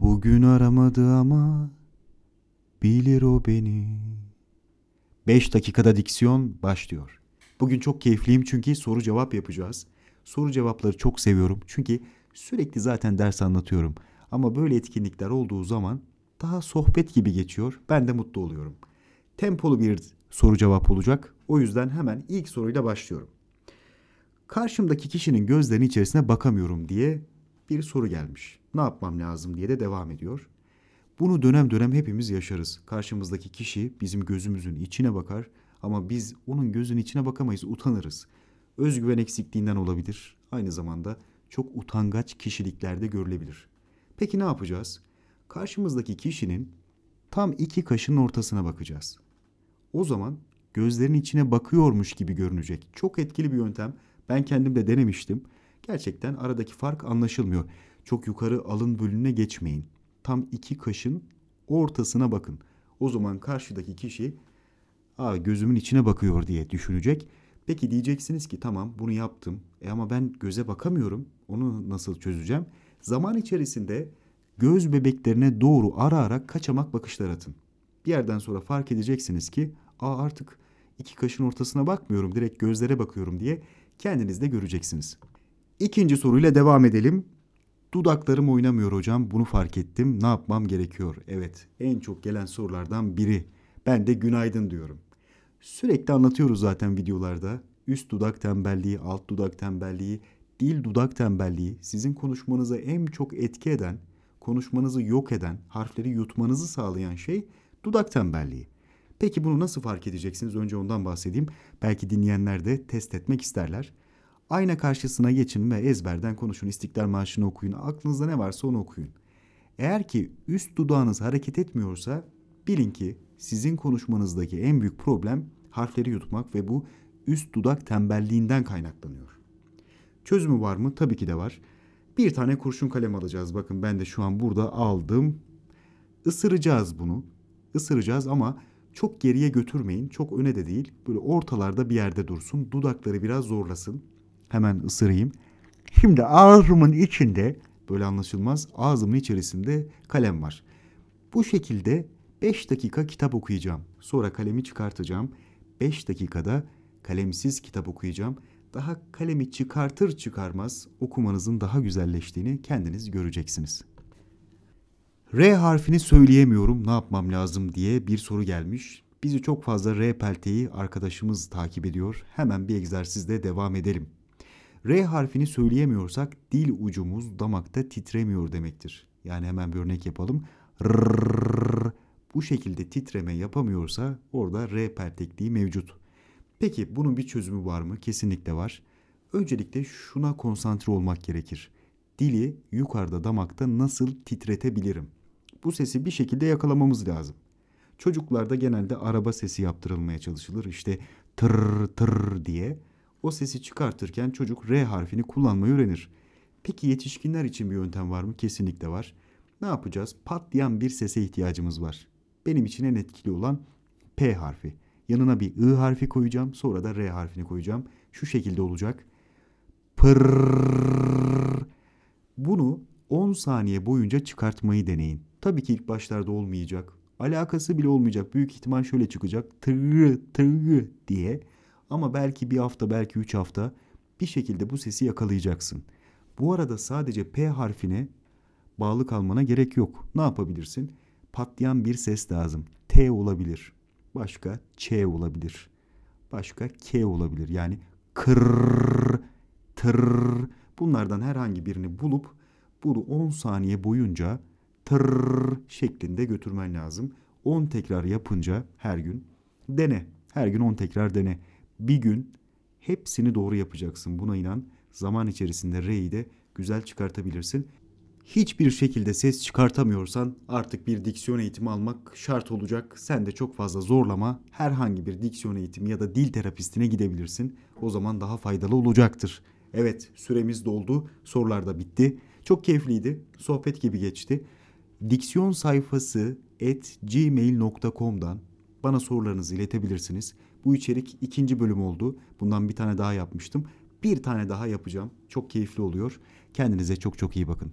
Bugün aramadı ama bilir o beni. 5 dakikada diksiyon başlıyor. Bugün çok keyifliyim çünkü soru cevap yapacağız. Soru cevapları çok seviyorum çünkü sürekli zaten ders anlatıyorum. Ama böyle etkinlikler olduğu zaman daha sohbet gibi geçiyor. Ben de mutlu oluyorum. Tempolu bir soru cevap olacak. O yüzden hemen ilk soruyla başlıyorum. Karşımdaki kişinin gözlerinin içerisine bakamıyorum diye bir soru gelmiş. Ne yapmam lazım diye de devam ediyor. Bunu dönem dönem hepimiz yaşarız. Karşımızdaki kişi bizim gözümüzün içine bakar ama biz onun gözünün içine bakamayız, utanırız. Özgüven eksikliğinden olabilir. Aynı zamanda çok utangaç kişiliklerde görülebilir. Peki ne yapacağız? Karşımızdaki kişinin tam iki kaşın ortasına bakacağız. O zaman gözlerin içine bakıyormuş gibi görünecek. Çok etkili bir yöntem. Ben kendim de denemiştim. Gerçekten aradaki fark anlaşılmıyor. Çok yukarı alın bölümüne geçmeyin. Tam iki kaşın ortasına bakın. O zaman karşıdaki kişi Aa, gözümün içine bakıyor diye düşünecek. Peki diyeceksiniz ki tamam bunu yaptım. E ama ben göze bakamıyorum. Onu nasıl çözeceğim? Zaman içerisinde göz bebeklerine doğru ara ara kaçamak bakışlar atın. Bir yerden sonra fark edeceksiniz ki Aa artık iki kaşın ortasına bakmıyorum direkt gözlere bakıyorum diye kendiniz de göreceksiniz. İkinci soruyla devam edelim. Dudaklarım oynamıyor hocam bunu fark ettim ne yapmam gerekiyor? Evet en çok gelen sorulardan biri. Ben de günaydın diyorum. Sürekli anlatıyoruz zaten videolarda. Üst dudak tembelliği, alt dudak tembelliği, dil dudak tembelliği sizin konuşmanıza en çok etki eden, konuşmanızı yok eden, harfleri yutmanızı sağlayan şey dudak tembelliği. Peki bunu nasıl fark edeceksiniz? Önce ondan bahsedeyim. Belki dinleyenler de test etmek isterler. Ayna karşısına geçin ve ezberden konuşun. İstiklal Marşı'nı okuyun. Aklınızda ne varsa onu okuyun. Eğer ki üst dudağınız hareket etmiyorsa bilin ki sizin konuşmanızdaki en büyük problem harfleri yutmak ve bu üst dudak tembelliğinden kaynaklanıyor. Çözümü var mı? Tabii ki de var. Bir tane kurşun kalem alacağız. Bakın ben de şu an burada aldım. Isıracağız bunu. Isıracağız ama çok geriye götürmeyin. Çok öne de değil. Böyle ortalarda bir yerde dursun. Dudakları biraz zorlasın. Hemen ısırayım. Şimdi ağzımın içinde böyle anlaşılmaz ağzımın içerisinde kalem var. Bu şekilde 5 dakika kitap okuyacağım. Sonra kalemi çıkartacağım. 5 dakikada kalemsiz kitap okuyacağım. Daha kalemi çıkartır çıkarmaz okumanızın daha güzelleştiğini kendiniz göreceksiniz. R harfini söyleyemiyorum ne yapmam lazım diye bir soru gelmiş. Bizi çok fazla R pelteyi arkadaşımız takip ediyor. Hemen bir egzersizle devam edelim. R harfini söyleyemiyorsak dil ucumuz damakta titremiyor demektir. Yani hemen bir örnek yapalım. Rrrr, bu şekilde titreme yapamıyorsa orada R peltekliği mevcut. Peki bunun bir çözümü var mı? Kesinlikle var. Öncelikle şuna konsantre olmak gerekir. Dili yukarıda damakta nasıl titretebilirim? Bu sesi bir şekilde yakalamamız lazım. Çocuklarda genelde araba sesi yaptırılmaya çalışılır. İşte tır tır diye. O sesi çıkartırken çocuk R harfini kullanmayı öğrenir. Peki yetişkinler için bir yöntem var mı? Kesinlikle var. Ne yapacağız? Patlayan bir sese ihtiyacımız var. Benim için en etkili olan P harfi. Yanına bir I harfi koyacağım. Sonra da R harfini koyacağım. Şu şekilde olacak. Pırrrr. Bunu 10 saniye boyunca çıkartmayı deneyin. Tabii ki ilk başlarda olmayacak. Alakası bile olmayacak. Büyük ihtimal şöyle çıkacak. Tırrı tırrı diye. Ama belki bir hafta belki üç hafta bir şekilde bu sesi yakalayacaksın. Bu arada sadece P harfine bağlı kalmana gerek yok. Ne yapabilirsin? Patlayan bir ses lazım. T olabilir. Başka Ç olabilir. Başka K olabilir. Yani kır, tır. Bunlardan herhangi birini bulup bunu 10 saniye boyunca tır şeklinde götürmen lazım. 10 tekrar yapınca her gün dene. Her gün 10 tekrar dene. Bir gün hepsini doğru yapacaksın. Buna inan. Zaman içerisinde R'yi de güzel çıkartabilirsin. Hiçbir şekilde ses çıkartamıyorsan artık bir diksiyon eğitimi almak şart olacak. Sen de çok fazla zorlama. Herhangi bir diksiyon eğitimi ya da dil terapistine gidebilirsin. O zaman daha faydalı olacaktır. Evet süremiz doldu. Sorular da bitti. Çok keyifliydi. Sohbet gibi geçti. Diksiyon sayfası at gmail.com'dan bana sorularınızı iletebilirsiniz. Bu içerik ikinci bölüm oldu. Bundan bir tane daha yapmıştım. Bir tane daha yapacağım. Çok keyifli oluyor. Kendinize çok çok iyi bakın.